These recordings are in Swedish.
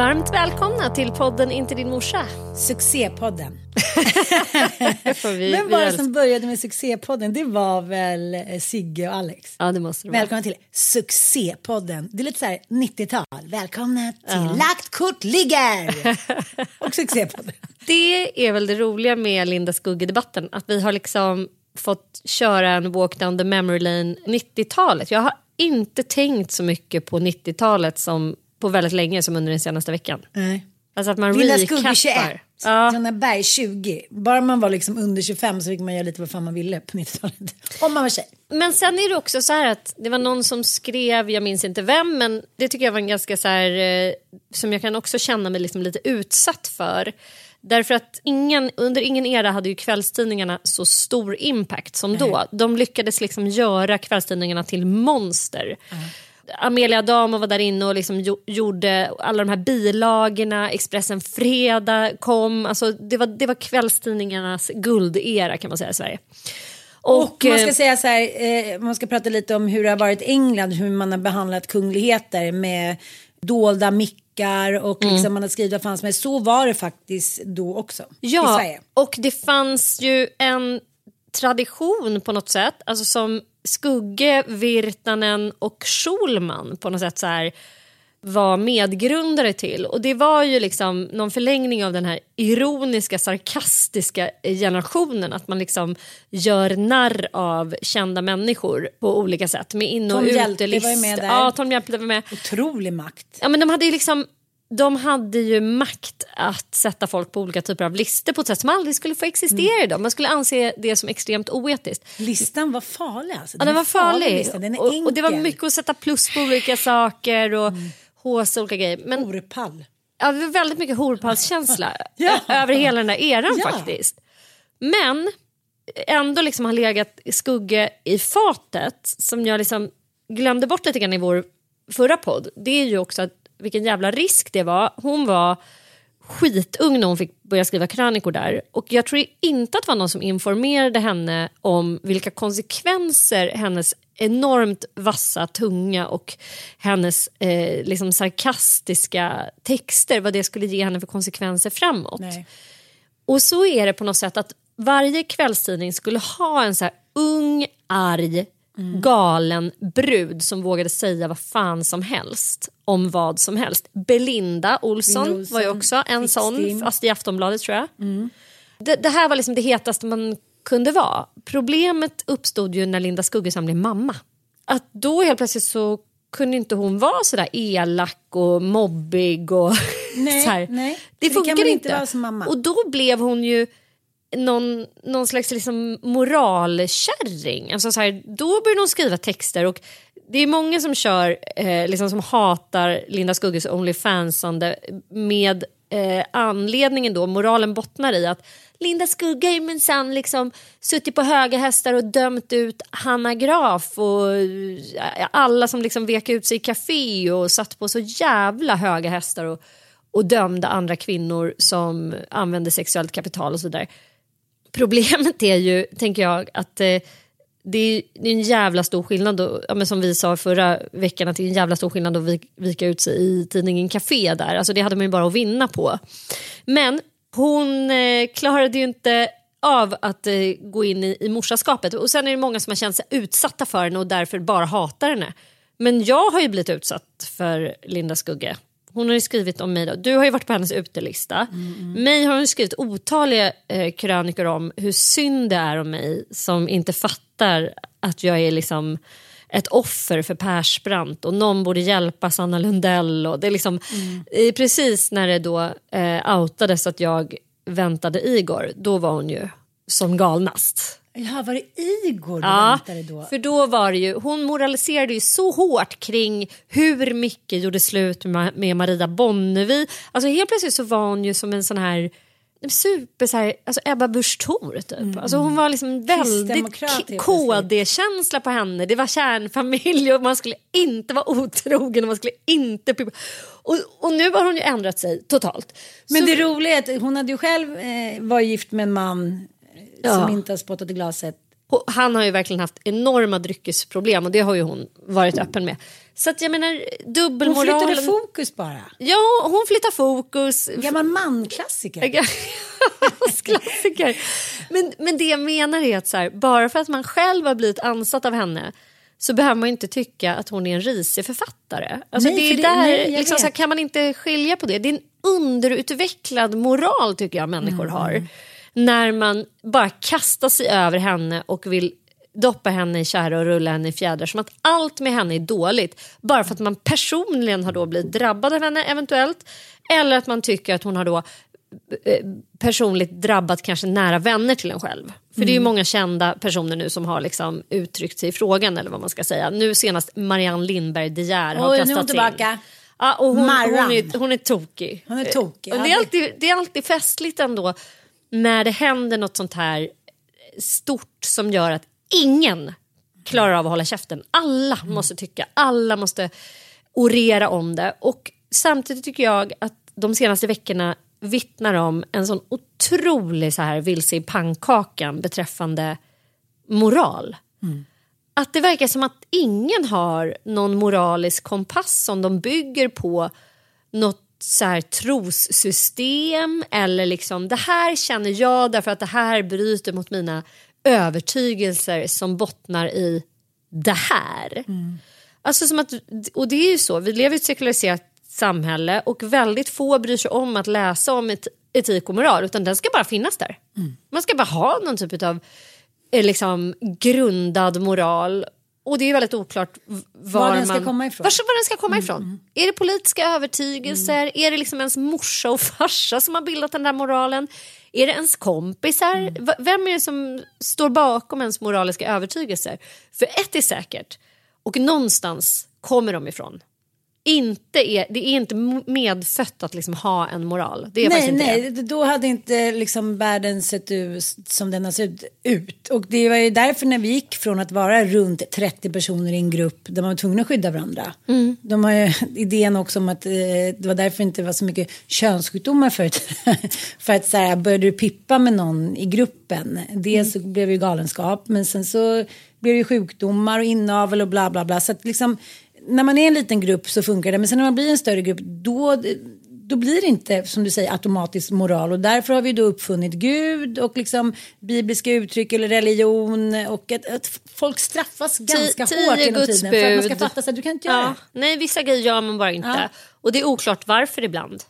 Varmt välkomna till podden Inte din morsa. Succépodden. Vi, var det som började med succépodden? Det var väl eh, Sigge och Alex. Ja, det måste det vara. Välkomna till succépodden. Det är lite så här 90-tal. Välkomna till Lagt kort ligger. och succépodden. Det är väl det roliga med Linda Skugge-debatten. Att vi har liksom fått köra en walk down the memory lane 90-talet. Jag har inte tänkt så mycket på 90-talet som på väldigt länge som under den senaste veckan. Nej. Alltså att man Linda Skugge 21. recappar. Ja. Berg 20. Bara man var liksom under 25 så fick man göra lite vad fan man ville på 90-talet. Om man var tjej. Men sen är det också så här att det var någon som skrev, jag minns inte vem, men det tycker jag var en ganska så här, eh, som jag kan också känna mig liksom lite utsatt för. Därför att ingen, under ingen era hade ju kvällstidningarna så stor impact som då. De lyckades liksom göra kvällstidningarna till monster. Amelia Adamo var där inne och liksom gjo- gjorde alla de här bilagorna. Expressen Fredag kom. Alltså det, var, det var kvällstidningarnas guldera kan man säga i Sverige. Och, man eh, ska säga så här, eh, man ska prata lite om hur det har varit i England, hur man har behandlat kungligheter med dolda mickar och Mm. liksom man har skrivit vad fan som helst. Så var det faktiskt då också i Ja, Sverige. och det fanns ju en tradition på något sätt, alltså som Skugge, Virtanen och Schulman på något sätt så här var medgrundare till. Och det var ju liksom någon förlängning av den här ironiska, sarkastiska generationen. Att man liksom gör narr av kända människor på olika sätt. Med in och Tom Hjälte utelist. var ju med där. Ja, Tom Hjälte var med. Otrolig makt. Ja, men de hade ju liksom de hade ju makt att sätta folk på olika typer av listor på ett sätt som aldrig skulle få existera Mm. idag. Man skulle anse det som extremt oetiskt. Listan var farlig alltså. Ja, den var farlig farlig. Den och. Mm. och det var mycket att sätta plus på olika saker och håsa olika grejer. Men Orpall. ja, det var väldigt mycket horpallskänsla Ja. över hela den där eran Ja. faktiskt. Men ändå liksom har legat skugge i fatet som jag liksom glömde bort lite grann i vår förra podd. Det är ju också att vilken jävla risk det var. Hon var skitung när hon fick börja skriva krönikor där. Och jag tror inte att det var någon som informerade henne om vilka konsekvenser hennes enormt vassa tunga och hennes eh, liksom sarkastiska texter, vad det skulle ge henne för konsekvenser framåt. Nej. Och så är det på något sätt att varje kvällstidning skulle ha en så här ung, arg, galen brud som vågade säga vad fan som helst om vad som helst. Belinda Olsson, Belinda Olsson, var ju också en sån, Fixtim. fast i Aftonbladet tror jag. Det, det här var liksom det hetaste man kunde vara. Problemet uppstod ju när Linda Skuggesam blev mamma. Att då helt plötsligt så kunde inte hon vara sådär elak och mobbig och Nej, så här. nej. Det det funkar man inte. inte vara som mamma. Och då blev hon ju någon, någon slags liksom moralkärring. Alltså så här, då började hon skriva texter och det är många som kör, eh, liksom som hatar Linda Skugges Onlyfansande med eh, anledningen då, moralen bottnar i att Linda Skugga är minsann liksom suttit på höga hästar och dömt ut Hanna Graf och eh, alla som liksom vek ut sig i café och satt på så jävla höga hästar och, och dömde andra kvinnor som använde sexuellt kapital och så vidare. Problemet är ju, tänker jag, att eh, det är, det är en jävla stor skillnad, då, ja, men som vi sa förra veckan, att det är en jävla stor skillnad att vika ut sig i tidningen Café där. Alltså det hade man ju bara att vinna på. Men hon eh, klarade ju inte av att eh, gå in i, i morsaskapet. Och sen är det många som har känt sig utsatta för henne och därför bara hatar henne. Men jag har ju blivit utsatt för Linda Skugge. Hon har ju skrivit om mig. Då. Du har ju varit på hennes utelista. Mig har hon skrivit otaliga eh, krönikor om hur synd det är om mig som inte fattar att jag är liksom ett offer för Persbrandt och någon borde hjälpa Sanna Lundell. Och det är liksom, mm. precis när det då eh, outades att jag väntade Igor, då var hon ju som galnast. Jaha, var det Igor du Ja, då? för då var det ju, hon moraliserade ju så hårt kring hur Micke gjorde slut med, med Maria Bonnevi. Alltså helt plötsligt så var hon ju som en sån här super så här, alltså Ebba Busch Thor typ. Alltså hon var liksom väldigt. KD-känsla på henne. Det var kärnfamilj och man skulle inte vara otrogen och man skulle inte... Och, och nu har hon ju ändrat sig totalt. Men Så- det roliga är att hon hade ju själv eh, var gift med en man Ja. som inte har spottat i glaset. Han har ju verkligen haft enorma dryckesproblem och det har ju hon varit öppen med. Så att jag menar Hon dubbelmoralen. flyttade fokus bara. Ja, hon flyttar fokus. Gammal manklassiker. klassiker. Men, men det jag menar är att så här, bara för att man själv har blivit ansatt av henne så behöver man inte tycka att hon är en risig författare. Alltså Nej, det är det- där, nej, liksom, så här, kan man inte skilja på det? Det är en underutvecklad moral tycker jag människor Mm. har. När man bara kastar sig över henne och vill doppa henne i tjära och rulla henne i fjädrar som att allt med henne är dåligt bara för att man personligen har då blivit drabbad av henne eventuellt eller att man tycker att hon har då eh, personligt drabbat kanske nära vänner till en själv. För det är ju många kända personer nu som har liksom uttryckt sig i frågan eller vad man ska säga. Nu senast Marianne Lindberg De Geer har Oj, nu är hon kastats in. tillbaka. Ja, och hon, hon, är, hon är tokig. Hon är tokig, Och det, är alltid, det är alltid festligt ändå när det händer något sånt här stort som gör att ingen klarar av att hålla käften. Alla måste tycka, alla måste orera om det. Och samtidigt tycker jag att de senaste veckorna vittnar om en sån otrolig så här vilse i pannkakan beträffande moral. Att det verkar som att ingen har någon moralisk kompass som de bygger på något så här trossystem eller liksom det här känner jag därför att det här bryter mot mina övertygelser som bottnar i det här. Alltså som att, och det är ju så, vi lever i ett sekulariserat samhälle och väldigt få bryr sig om att läsa om et, etik och moral utan den ska bara finnas där. Man ska bara ha någon typ av eh, liksom, grundad moral och det är väldigt oklart var, Var den ska man, komma ifrån. Var, var den ska komma ifrån. Är det politiska övertygelser? Är det liksom ens morsa och farsa som har bildat den där moralen? Är det ens kompisar? V- Vem är det som står bakom ens moraliska övertygelser? För ett är säkert, och någonstans kommer de ifrån. Inte är, det är inte medfött att liksom ha en moral. Det är Nej, inte nej, det. då hade inte liksom världen sett ut som den har sett ut. Och det var ju därför när vi gick från att vara runt 30 personer i en grupp där man var tvungen att skydda varandra. Mm. De har ju idén också om att eh, det var därför det inte var så mycket könssjukdomar förut. För att så här, började du pippa med någon i gruppen, dels så Mm. blev det ju galenskap, men sen så blev det ju sjukdomar och inavel och bla bla bla. Så att liksom, när man är en liten grupp så funkar det, men sen när man blir en större grupp då då blir det inte som du säger automatiskt moral och därför har vi då uppfunnit Gud och liksom bibliska uttryck eller religion och att, att folk straffas ganska tio hårt genom Guds tiden för att man ska bud. fatta att du kan inte göra Ja. Nej, vissa grejer gör man bara inte. Ja. Och det är oklart varför ibland.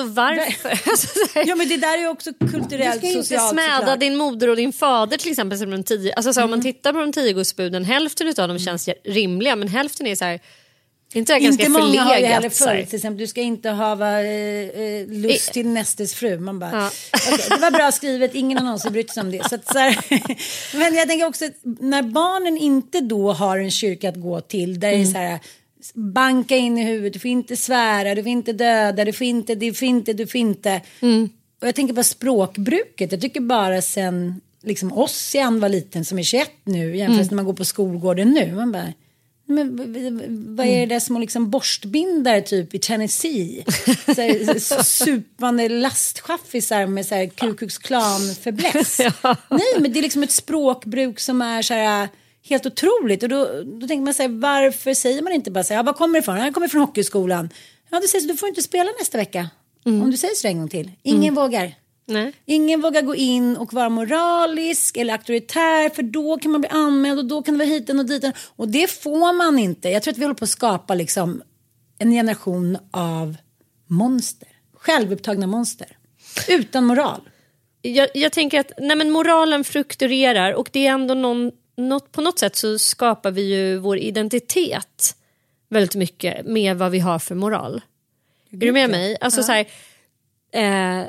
Alltså varför? Alltså. Ja men det där är ju också Du kulturellt ska inte socialt smäda såklart. din moder och din fader till exempel. Som de tio, alltså, så här, Om Mm. man tittar på de tio gudsbuden, hälften av dem känns rimliga men hälften är så här, inte Inte många har ju heller förlegat. följt till exempel du ska inte hava eh, eh, lust I- till nästes fru. Man bara, Ja. okej, det var bra skrivet, ingen har någonsin brytt sig om det. Så att, så här, men jag tänker också när barnen inte då har en kyrka att gå till där det är så här banka in i huvudet, du får inte svära, du får inte döda, du får inte, du får inte, du får inte. Och jag tänker på språkbruket, jag tycker bara sen liksom oss i var liten som är 21 nu jämfört när man går på skolgården nu. Man bara, men vad är det där små liksom borstbindare typ i Tennessee? Så här, supande lastchaffisar med så här Ku Klux Klan fäbless. Nej men det är liksom ett språkbruk som är så här helt otroligt. Och då, då tänker man så här, varför säger man inte bara så här, ja, var kommer det ifrån? Jag kommer från hockeyskolan. Ja det sägs du får inte spela nästa vecka. Om du säger så en gång till. Ingen vågar. Nej. Ingen vågar gå in och vara moralisk eller auktoritär för då kan man bli anmäld och då kan det vara hiten och diten. Och det får man inte. Jag tror att vi håller på att skapa liksom en generation av monster. Självupptagna monster. Utan moral. jag, jag tänker att nej men moralen fluktuerar och det är ändå någon, något, på något sätt så skapar vi ju vår identitet väldigt mycket med vad vi har för moral. Är du med mig? Alltså så här, eh,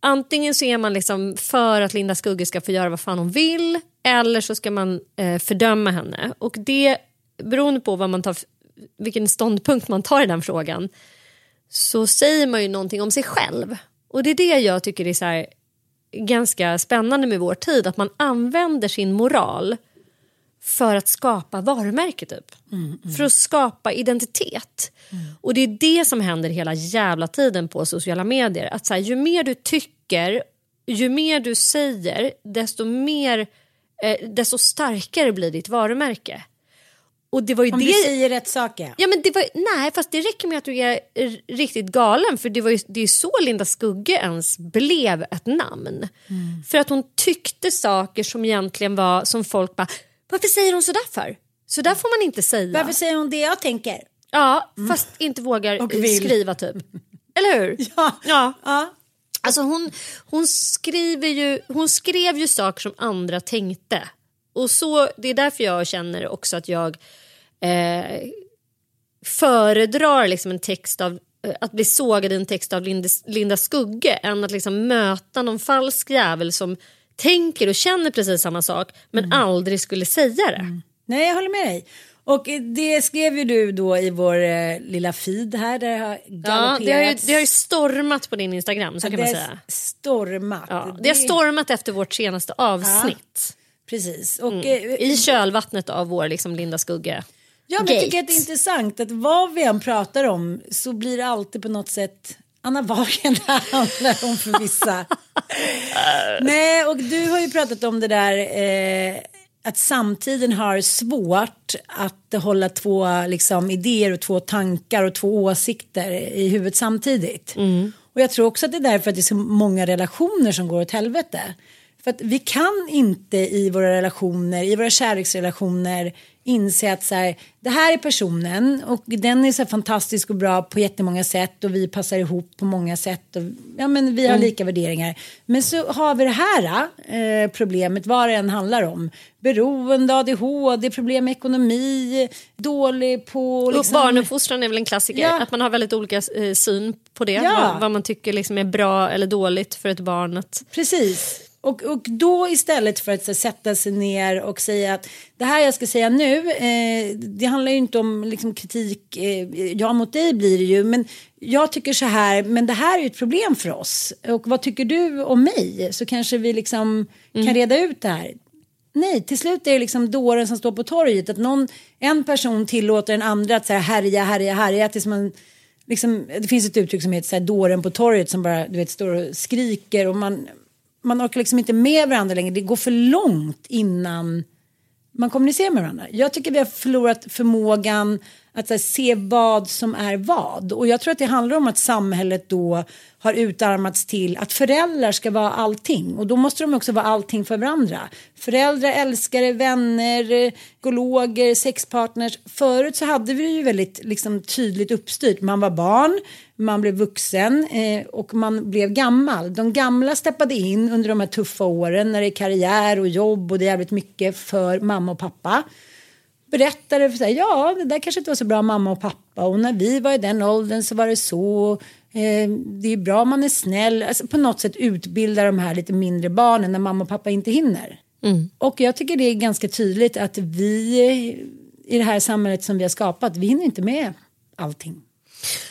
antingen så är man liksom för att Linda Skugge ska få göra vad fan hon vill eller så ska man eh, fördöma henne. Och det beroende på vad man tar, vilken ståndpunkt man tar i den frågan så säger man ju någonting om sig själv. Och det är det jag tycker är så här, ganska spännande med vår tid, att man använder sin moral för att skapa varumärke typ. För att skapa identitet. Och det är det som händer hela jävla tiden på sociala medier. Att så här, ju mer du tycker, ju mer du säger, desto mer eh, desto starkare blir ditt varumärke. Och det var ju Om det... du säger rätt saker. Ja, men det var, nej, fast det räcker med att du är riktigt galen för det, var ju, det är så Linda Skugge ens blev ett namn. För att hon tyckte saker som egentligen var som folk bara, varför säger hon sådär för? Så där får man inte säga. Varför säger hon det jag tänker? Ja, fast inte vågar skriva typ. Eller hur? Ja. ja. Ja. Alltså hon, hon, skriver ju, hon skrev ju saker som andra tänkte. Och så, Det är därför jag känner också att jag eh, föredrar liksom en text av eh, att bli sågad i en text av Linda, Linda Skugge än att liksom möta någon falsk jävel som tänker och känner precis samma sak men Mm. aldrig skulle säga det. Nej, jag håller med dig. Och eh, det skrev ju du då i vår eh, lilla feed här där det har Ja, det, har ju, det har ju stormat på din Instagram, så kan det man säga. stormat. Ja, det har stormat efter vårt senaste avsnitt. Precis. Och, Mm. eh, I kölvattnet av vår liksom, Linda Skugge. Ja, men jag tycker att det är intressant att vad vi än pratar om så blir det alltid på något sätt Anna Wahlgren det handlar om för vissa. Nej, och du har ju pratat om det där eh, att samtiden har svårt att hålla två liksom, idéer och två tankar och två åsikter i huvudet samtidigt. Och jag tror också att det är därför att det är så många relationer som går åt helvete. För att vi kan inte i våra relationer, i våra kärleksrelationer inse att så här, det här är personen och den är så här fantastisk och bra på jättemånga sätt och vi passar ihop på många sätt och ja, men vi har lika värderingar. Men så har vi det här eh, problemet, vad det än handlar om. Beroende, ADHD, problem med ekonomi, dålig på... Och Liksom, Barnuppfostran är väl en klassiker, Ja. att man har väldigt olika eh, syn på det. Ja. Vad, vad man tycker liksom är bra eller dåligt för ett barn. Att, Precis. Och, och då istället för att så, sätta sig ner och säga att det här jag ska säga nu, eh, det handlar ju inte om liksom, kritik, eh, ja mot dig blir det ju, men jag tycker så här, men det här är ju ett problem för oss. Och vad tycker du om mig? Så kanske vi liksom kan reda ut det här. Nej, till slut är det liksom dåren som står på torget. Att någon, en person tillåter en andra att så här, härja, härja, härja. Tills man, liksom, det finns ett uttryck som heter så här, dåren på torget som bara du vet, står och skriker. Och man, man orkar liksom inte med varandra längre. Det går för långt innan man kommunicerar med varandra. Jag tycker vi har förlorat förmågan att här, se vad som är vad. Och jag tror att det handlar om att samhället då har utarmats till att föräldrar ska vara allting. Och då måste de också vara allting för varandra. Föräldrar, älskare, vänner, gologer, sexpartners. Förut så hade vi det ju väldigt liksom, tydligt uppstyrt. Man var barn, man blev vuxen eh, och man blev gammal. De gamla steppade in under de här tuffa åren när det är karriär och jobb och det är jävligt mycket för mamma och pappa berättade för sig, ja det där kanske inte var så bra mamma och pappa och när vi var i den åldern så var det så. Eh, det är bra om man är snäll, alltså, på något sätt utbilda de här lite mindre barnen när mamma och pappa inte hinner. Mm. Och jag tycker det är ganska tydligt att vi i det här samhället som vi har skapat, vi hinner inte med allting.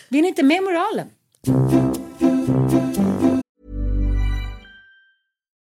Vi hinner inte med moralen.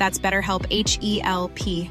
That's BetterHelp H E L P.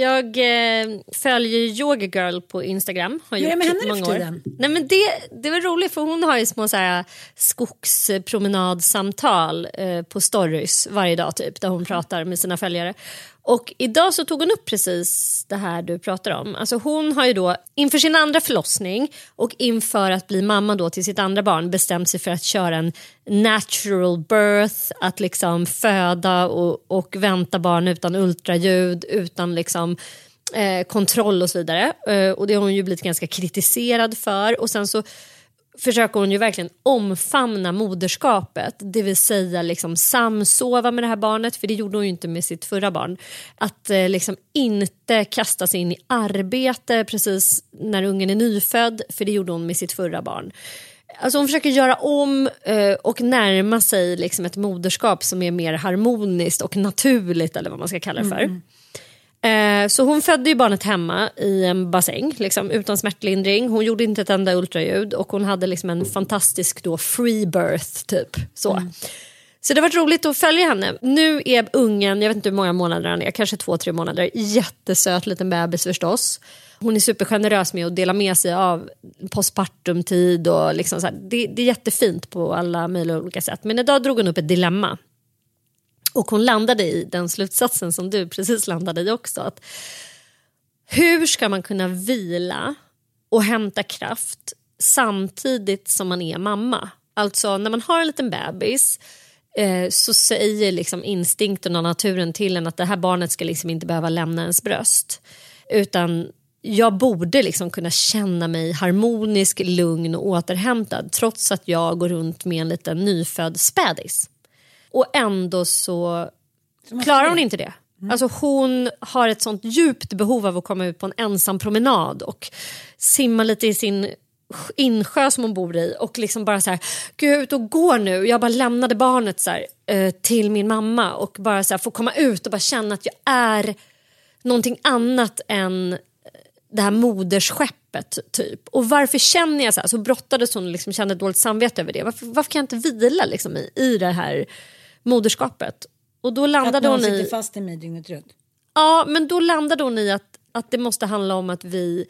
jag eh, följer Yoga Girl på Instagram. Har Hur är det med henne många år. Nej, men det, det var roligt för hon har ju små så här, skogspromenadsamtal eh, på stories varje dag typ där hon pratar med sina följare. Och idag så tog hon upp precis det här du pratar om. Alltså hon har ju då inför sin andra förlossning och inför att bli mamma då till sitt andra barn bestämt sig för att köra en natural birth, att liksom föda och, och vänta barn utan ultraljud, utan liksom eh, kontroll och så vidare. Eh, och det har hon ju blivit ganska kritiserad för. Och sen så försöker hon ju verkligen omfamna moderskapet, det vill säga liksom samsova med det här barnet, för det gjorde hon ju inte med sitt förra barn. Att eh, liksom inte kasta sig in i arbete precis när ungen är nyfödd, för det gjorde hon med sitt förra barn. Alltså hon försöker göra om eh, och närma sig liksom ett moderskap som är mer harmoniskt och naturligt eller vad man ska kalla det för. Mm. Eh, Så hon födde ju barnet hemma i en bassäng liksom, utan smärtlindring. Hon gjorde inte ett enda ultraljud och hon hade liksom en fantastisk då free birth typ. Så. Så det har varit roligt att följa henne. Nu är ungen, jag vet inte hur många månader han är, kanske två, tre månader. Jättesöt liten bebis förstås. Hon är supergenerös med att dela med sig av postpartumtid och liksom så här. Det, det är jättefint på alla möjliga olika sätt. Men idag drog hon upp ett dilemma. Och hon landade i den slutsatsen som du precis landade i också. Att hur ska man kunna vila och hämta kraft samtidigt som man är mamma? Alltså när man har en liten bebis eh, så säger liksom instinkten och naturen till en att det här barnet ska liksom inte behöva lämna ens bröst. Utan jag borde liksom kunna känna mig harmonisk, lugn och återhämtad trots att jag går runt med en liten nyfödd spädis. Och ändå så klarar hon inte det. Alltså hon har ett sånt djupt behov av att komma ut på en ensam promenad och simma lite i sin insjö som hon bor i och liksom bara så här, gud jag är ute och går nu. Jag bara lämnade barnet så här, eh, till min mamma och bara så här, få komma ut och bara känna att jag är någonting annat än det här modersskeppet typ. Och varför känner jag så här? Så brottades hon och liksom kände dåligt samvete över det. Varför, varför kan jag inte vila liksom i, i det här moderskapet? Och då landade att någon hon sitter i... fast i mig dygnet runt. Ja, men då landade hon i att, att det måste handla om att vi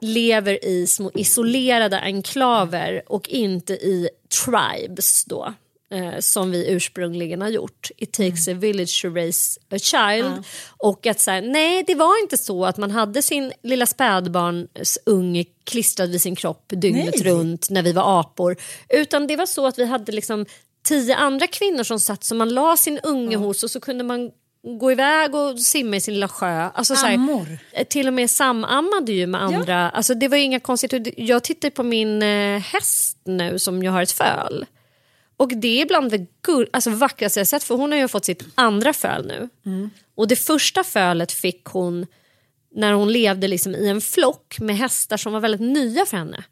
lever i små isolerade enklaver och inte i tribes då. Eh, som vi ursprungligen har gjort. It takes Mm. a village to raise a child. Och att så här, nej det var inte så att man hade sin lilla spädbarnsunge klistrad vid sin kropp dygnet Nej. runt när vi var apor. Utan det var så att vi hade liksom tio andra kvinnor som satt som man la sin unge hos och så kunde man gå iväg och simma i sin lilla sjö. Alltså, så här, Ammor. eh, till och med samammade ju med andra. Alltså, det var inga konstigt. Jag tittar på min eh, häst nu som jag har ett föl. Och det är bland det gull, alltså, vackraste jag sett för hon har ju fått sitt andra föl nu. Och det första fölet fick hon när hon levde liksom i en flock med hästar som var väldigt nya för henne.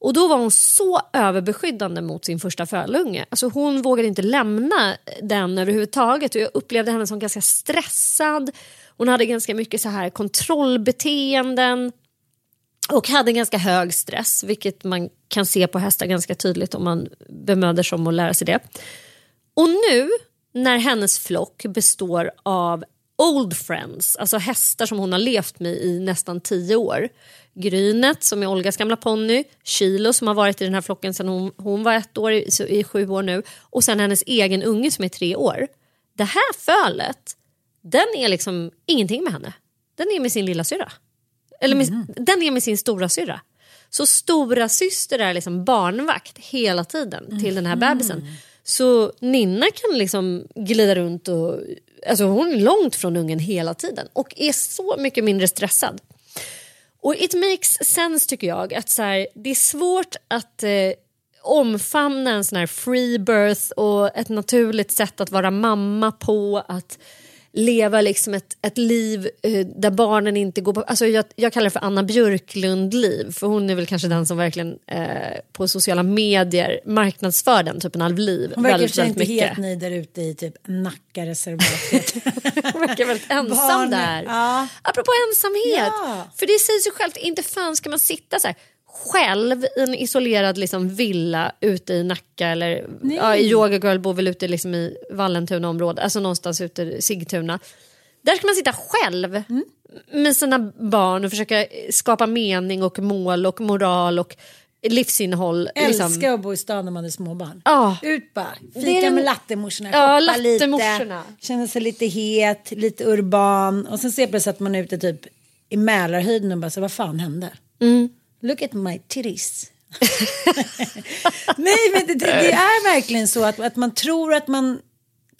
Och då var hon så överbeskyddande mot sin första fölunge. Alltså hon vågade inte lämna den överhuvudtaget och jag upplevde henne som ganska stressad. Hon hade ganska mycket så här kontrollbeteenden och hade ganska hög stress, vilket man kan se på hästar ganska tydligt om man bemöder sig om att lära sig det. Och nu när hennes flock består av old friends, alltså hästar som hon har levt med i nästan tio år. Grynet som är Olgas gamla ponny, Kilo som har varit i den här flocken sedan hon, hon var ett år, i, så i sju år nu och sen hennes egen unge som är tre år. Det här fölet, den är liksom ingenting med henne. Den är med sin lilla syra. Eller med, Den är med sin stora syra. Så stora syster är liksom barnvakt hela tiden till den här bebisen. Så Ninna kan liksom glida runt och... Alltså hon är långt från ungen hela tiden och är så mycket mindre stressad. Och it makes sense tycker jag att så här, det är svårt att eh, omfamna en sån här free birth och ett naturligt sätt att vara mamma på. Att leva liksom ett, ett liv eh, där barnen inte går på... Alltså jag, jag kallar det för Anna Björklund-liv för hon är väl kanske den som verkligen eh, på sociala medier marknadsför den typen av liv. Hon verkar väldigt, inte mycket. helt nöjd där ute i typ Nackareservatet. Hon verkar väldigt ensam Barn- där. ja. Apropå ensamhet. Ja. För det säger sig självt, inte fan ska man sitta så här själv i en isolerad liksom, villa ute i Nacka eller ja, i Yoga Girl bor väl ute liksom, i Vallentuna området, alltså någonstans ute i Sigtuna. Där ska man sitta själv Mm. med sina barn och försöka skapa mening och mål och moral och livsinnehåll. liksom. Älskar att bo i stan när man är småbarn. Ja. Ut bara, fika den- med lattemorsorna, Ja, lite, känna sig lite het, lite urban och sen ser plötsligt att man är ute typ i Mälarhöjden och bara så vad fan hände? Mm. Look at my titties. Nej men det, det är verkligen så att, att man tror att man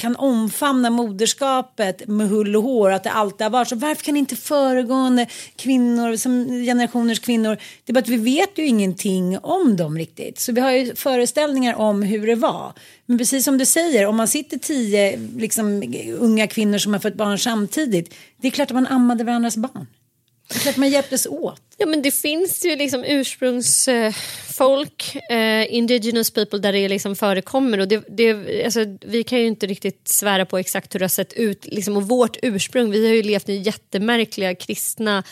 kan omfamna moderskapet med hull och hår, att det alltid har varit så. Varför kan inte föregående kvinnor, som generationers kvinnor, det är bara att vi vet ju ingenting om dem riktigt. Så vi har ju föreställningar om hur det var. Men precis som du säger, om man sitter tio liksom, unga kvinnor som har fått barn samtidigt, det är klart att man ammade varandras barn. Det är klart att man hjälptes åt. Ja men det finns ju liksom ursprungsfolk, eh, indigenous people där det liksom förekommer. Och det, det, alltså, vi kan ju inte riktigt svära på exakt hur det har sett ut liksom, och vårt ursprung, vi har ju levt i jättemärkliga kristna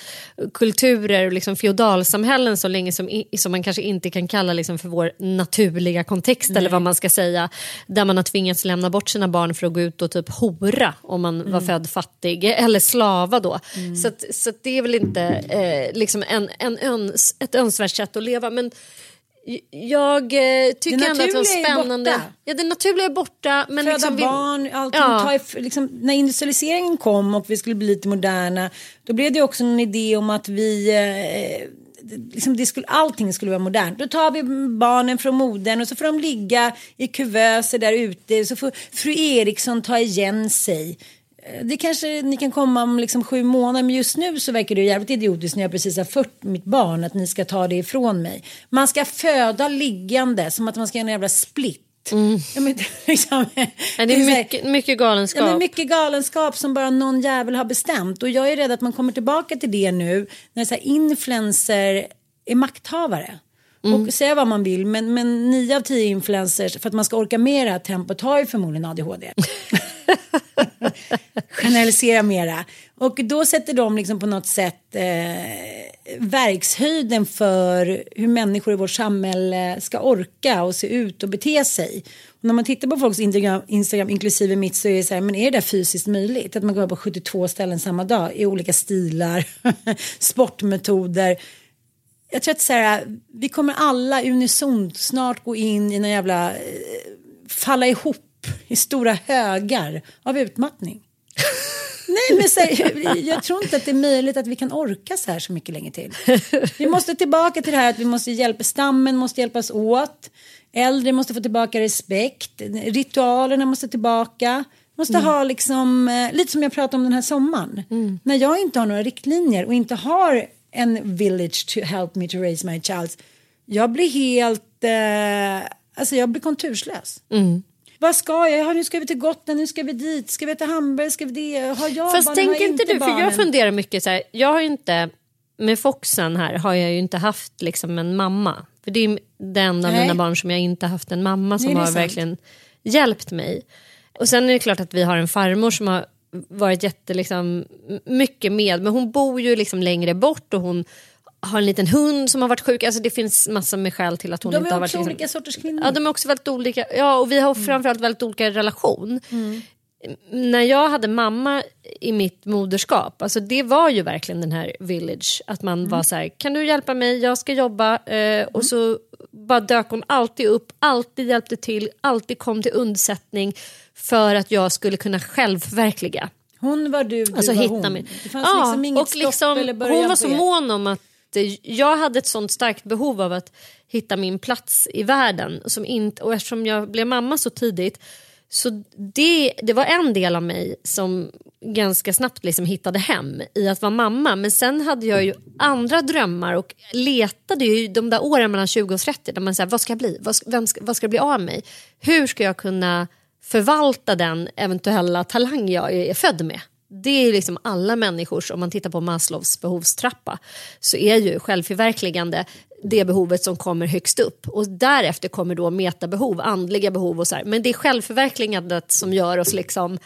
kulturer och liksom feodalsamhällen så länge som, som man kanske inte kan kalla liksom, för vår naturliga kontext eller vad man ska säga där man har tvingats lämna bort sina barn för att gå ut och typ hora om man var född fattig eller slava då. Så, att, så att det är väl inte eh, liksom en, en öns, ett önskvärt sätt att leva. Men jag eh, tycker ändå att det var är spännande. borta. Ja, det naturliga är borta. Men Föda liksom vi- barn, allting. Ja. Ta liksom, när industrialiseringen kom och vi skulle bli lite moderna då blev det också en idé om att vi eh, det- Liksom det skulle, allting skulle vara modernt. Då tar vi barnen från modern och så får de ligga i kuvöser där ute. Så får fru Eriksson ta igen sig. Eh, Det kanske ni kan komma om liksom sju månader men just nu så verkar det jävligt idiotiskt när jag precis har fött mitt barn att ni ska ta det ifrån mig. Man ska föda liggande som att man ska göra en jävla split. Ja, men, liksom, Ja, det är här- mycket, mycket galenskap. Ja, men mycket galenskap som bara någon jävel har bestämt. Och jag är rädd att man kommer tillbaka till det nu när så här influencer är makthavare. Och säga vad man vill, men, men nio av tio influencers, för att man ska orka med det här tempot, har ju förmodligen ADHD. Generalisera mera. Och då sätter de liksom på något sätt eh, verkshöjden för hur människor i vårt samhälle ska orka och se ut och bete sig. Och när man tittar på folks Instagram, Instagram inklusive mitt så är det så här, men är det där fysiskt möjligt? Att man går på 72 ställen samma dag i olika stilar, sportmetoder. Jag tror att så här, vi kommer alla unisont snart gå in i någon jävla, eh, falla ihop i stora högar av utmattning. Nej, men så här, jag tror inte att det är möjligt att vi kan orka så här så mycket länge till. Vi måste tillbaka till det här att vi måste hjälpa, stammen måste hjälpas åt. Äldre måste få tillbaka respekt. Ritualerna måste tillbaka. Måste Mm. ha liksom, eh, lite som jag pratade om den här sommaren. Mm. När jag inte har några riktlinjer och inte har en village to help me to raise my child. Jag blir helt, eh, alltså jag blir konturslös. Mm. Vad ska jag? Ja, nu ska vi till Gotland, nu ska vi dit, ska vi till Hamburg, ska vi det? Har jag Fast barn, tänk inte du, för jag funderar mycket så här, jag har ju inte, med Foxen här har jag ju inte haft liksom en mamma. För det är det enda av mina barn som jag inte haft en mamma som har sant. verkligen hjälpt mig. Och sen är det klart att vi har en farmor som har varit jätte, liksom, mycket med, men hon bor ju liksom längre bort och hon har en liten hund som har varit sjuk. Alltså det finns massor med skäl till att hon De inte är har varit... också Liksom, olika sorters kvinnor. Ja, de är också väldigt olika. Ja, och vi har framförallt väldigt olika relation. När jag hade mamma i mitt moderskap, alltså det var ju verkligen den här village. Att man var så här, kan du hjälpa mig, jag ska jobba. Eh, Och så bara dök hon alltid upp, alltid hjälpte till, alltid kom till undsättning för att jag skulle kunna självförverkliga. Hon var du, du Alltså var hitta hon. mig. Det fanns liksom inget och stopp liksom, eller början hon var så mån om att jag hade ett sånt starkt behov av att hitta min plats i världen. Som inte, och eftersom jag blev mamma så tidigt så det, det var en del av mig som ganska snabbt liksom hittade hem i att vara mamma. Men sen hade jag ju andra drömmar och letade ju de där åren mellan 20 och 30 där man säger vad ska jag bli? Vad ska, vem ska, vad ska bli av mig? Hur ska jag kunna förvalta den eventuella talang jag är född med? Det är liksom alla människors, om man tittar på Maslows behovstrappa, så är ju självförverkligande det behovet som kommer högst upp. Och därefter kommer då metabehov, andliga behov och så här. Men det är självförverkligandet som gör oss liksom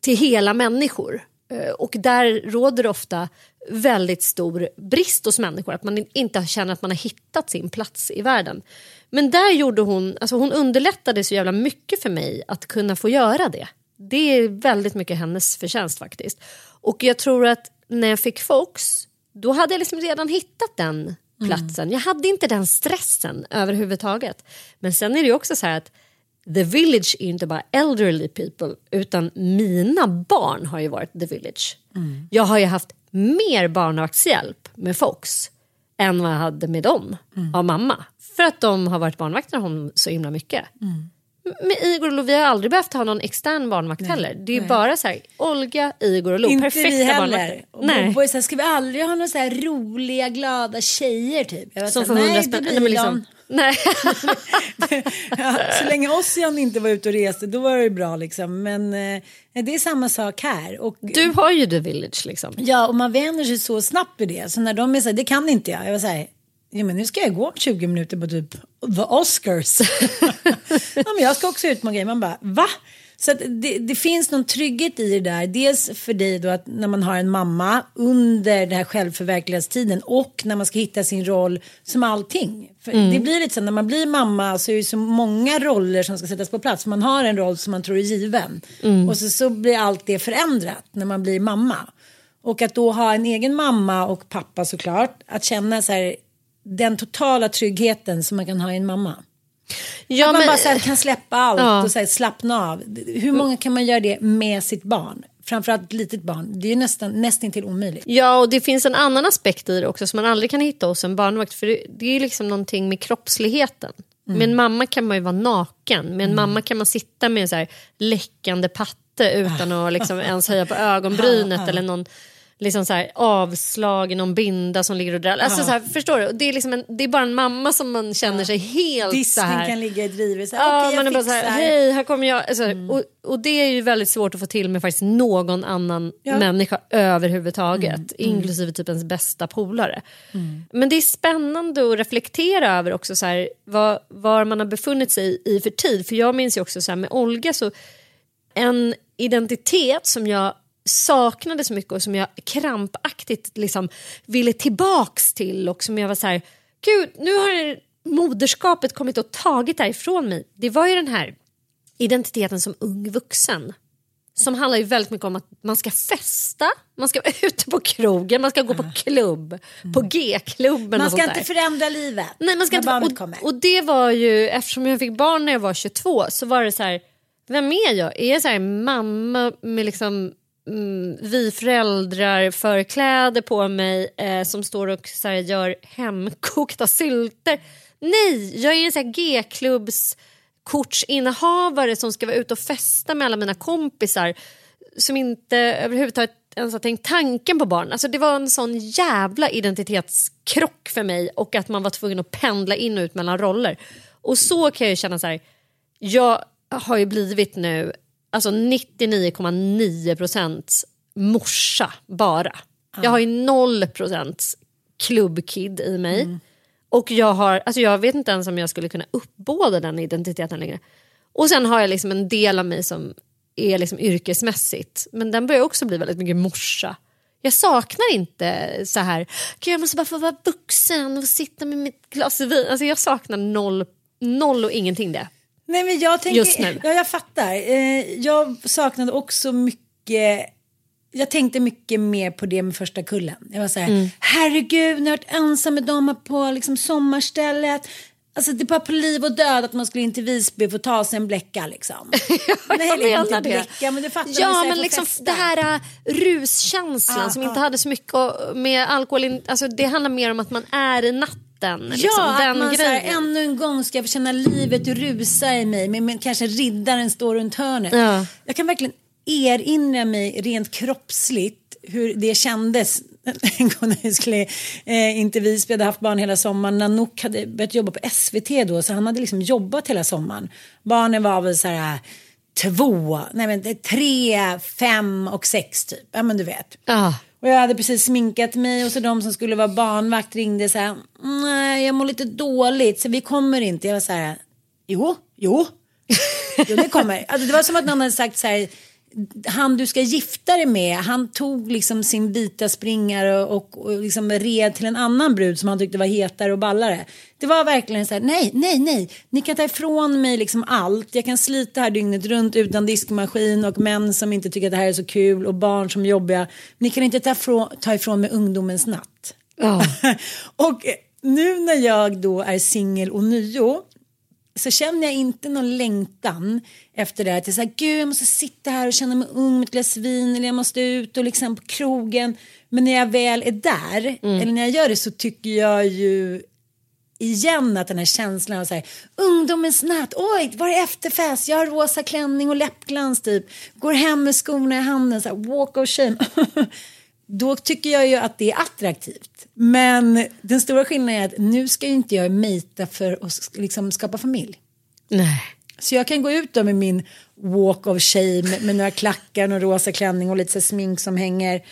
till hela människor. Eh, och där råder ofta väldigt stor brist hos människor, att man inte känner att man har hittat sin plats i världen. Men där gjorde hon, alltså hon underlättade så jävla mycket för mig att kunna få göra det. Det är väldigt mycket hennes förtjänst faktiskt. Och jag tror att när jag fick Fox, då hade jag liksom redan hittat den platsen. Jag hade inte den stressen överhuvudtaget. Men sen är det ju också så här att The Village är inte bara elderly people utan mina barn har ju varit The Village. Jag har ju haft mer barnvaktshjälp med Fox än vad jag hade med dem av mamma. För att de har varit barnvakter honom så himla mycket. Med Igor och Lo, vi har aldrig behövt ha någon extern barnvakt heller. Det är bara så här, Olga, Igor och Lo, Inte perfekta vi heller. barnvakter. Och Nej. Så här, ska vi aldrig ha några så här roliga, glada tjejer typ? Jag Som får hundra nej, spänn. Nej, men liksom, nej. ja, så länge Ossian inte var ute och reste då var det bra liksom. Men eh, det är samma sak här. Och, Du har ju The Village liksom. Ja, och man vänjer sig så snabbt vid det. Så när de är så här, det kan inte jag. Jag var så här, ja, men nu ska jag gå om 20 minuter på typ the Oscars. ja, men jag ska också ut med grejer. Man bara, va? Så det, det finns någon trygghet i det där. Dels för dig då att när man har en mamma under den här självförverkligandetiden och när man ska hitta sin roll som allting. För Det blir lite så när man blir mamma så är det så många roller som ska sättas på plats. Man har en roll som man tror är given. Och så, så blir allt det förändrat när man blir mamma. Och att då ha en egen mamma och pappa såklart. Att känna så här, den totala tryggheten som man kan ha i en mamma. Ja, att man men- bara så här, kan släppa allt Ja. och så här, slappna av. Hur många kan man göra det med sitt barn? Framförallt ett litet barn. Det är nästan, nästan till omöjligt. Ja, och det finns en annan aspekt i det också som man aldrig kan hitta hos en barnvakt. För det, det är liksom någonting med kroppsligheten. Mm. Med en mamma kan man ju vara naken. Med en mamma kan man sitta med en så här läckande patte utan att liksom ens höja på ögonbrynet eller någon liksom så här avslagen någon binda som ligger och drar. Alltså så här, förstår du? Det är, liksom en, det är bara en mamma som man känner sig helt så Disken här. kan ligga i drivet. Så Ja, okej, man är bara så här, hej, här kommer jag. Alltså, och, och det är ju väldigt svårt att få till med faktiskt någon annan Ja. människa överhuvudtaget, inklusive typ ens bästa polare. Men det är spännande att reflektera över också så här, vad, var man har befunnit sig i för tid. För jag minns ju också så här med Olga, så en identitet som jag saknade så mycket och som jag krampaktigt liksom ville tillbaks till och som jag var så här, gud nu har moderskapet kommit och tagit därifrån mig. Det var ju den här identiteten som ung vuxen som handlar ju väldigt mycket om att man ska festa, man ska vara ute på krogen, man ska gå på klubb, på G-klubben Man ska inte förändra livet Nej, man ska inte, och, och det var ju, eftersom jag fick barn när jag var 22 så var det så här, vem är jag? Är jag så här mamma med liksom mm, vi föräldrar förkläder på mig eh, som står och så här, gör hemkokta sylter? Nej, jag är en så här G-klubbs kortsinnehavare som ska vara ute och festa med alla mina kompisar som inte överhuvudtaget ens har tänkt tanken på barn. Alltså det var en sån jävla identitetskrock för mig och att man var tvungen att pendla in och ut mellan roller. Och så kan jag ju känna så här, jag har ju blivit nu alltså 99,9 procent morsa bara. Jag har ju 0 procent klubbkid i mig. Och jag har, alltså jag vet inte ens om jag skulle kunna uppbåda den identiteten längre. Och sen har jag liksom en del av mig som är liksom yrkesmässigt. Men den börjar också bli väldigt mycket morsa. Jag saknar inte så här, Gud, jag måste bara få vara vuxen och sitta med mitt glas vin. Alltså jag saknar noll, noll och ingenting det. Nej men jag tänker, Just nu. Ja, jag fattar. Eh, jag saknade också mycket jag tänkte mycket mer på det med första kullen. Jag var så här, Mm. herregud, jag har varit ensam med dem på liksom, sommarstället. Alltså det är bara på liv och död att man skulle in till Visby och få ta sig en bläcka liksom. Nej, jag menar inte det. bläcka, men du fattar. Ja, men liksom festa. det här uh, ruskänslan Ja, som ja. inte hade så mycket med alkohol. in- Alltså, det handlar mer om att man är i natten. Liksom, Ja, den att man här, ännu en gång ska få känna livet rusa i mig. Men, men kanske riddaren står runt hörnet. Ja. Jag kan verkligen erinra mig rent kroppsligt hur det kändes en gång när jag skulle eh, in till Visby, jag hade haft barn hela sommaren. Nanook hade börjat jobba på SVT då, så han hade liksom jobbat hela sommaren. Barnen var väl så här två, nej men tre, fem och sex typ. Ja men du vet. Ja. Och jag hade precis sminkat mig och så de som skulle vara barnvakt ringde så här. Nej, jag mår lite dåligt så vi kommer inte. Jag var så här. Jo, jo. Jo, det kommer. Alltså, det var som att någon hade sagt så här. Han du ska gifta dig med, han tog liksom sin vita springare och, och, och liksom red till en annan brud som han tyckte var hetare och ballare. Det var verkligen så här, nej, nej, nej, ni kan ta ifrån mig liksom allt. Jag kan slita här dygnet runt utan diskmaskin och män som inte tycker att det här är så kul och barn som är jobbiga. Ni kan inte ta ifrån, ta ifrån mig ungdomens natt. Ja. och nu när jag då är singel och nio så känner jag inte någon längtan efter det här. Att jag säger, gud jag måste sitta här och känna mig ung med ett glas vin eller jag måste ut och liksom på krogen. Men när jag väl är där, eller när jag gör det så tycker jag ju igen att den här känslan av så här, ungdomens natt, oj var det efterfest, jag har rosa klänning och läppglans typ, går hem med skorna i handen, så här, walk of shame. Då tycker jag ju att det är attraktivt. Men den stora skillnaden är att nu ska ju inte jag mejta för att liksom skapa familj. Nej. Så jag kan gå ut då med min walk of shame med några klackar och rosa klänning och lite så smink som hänger.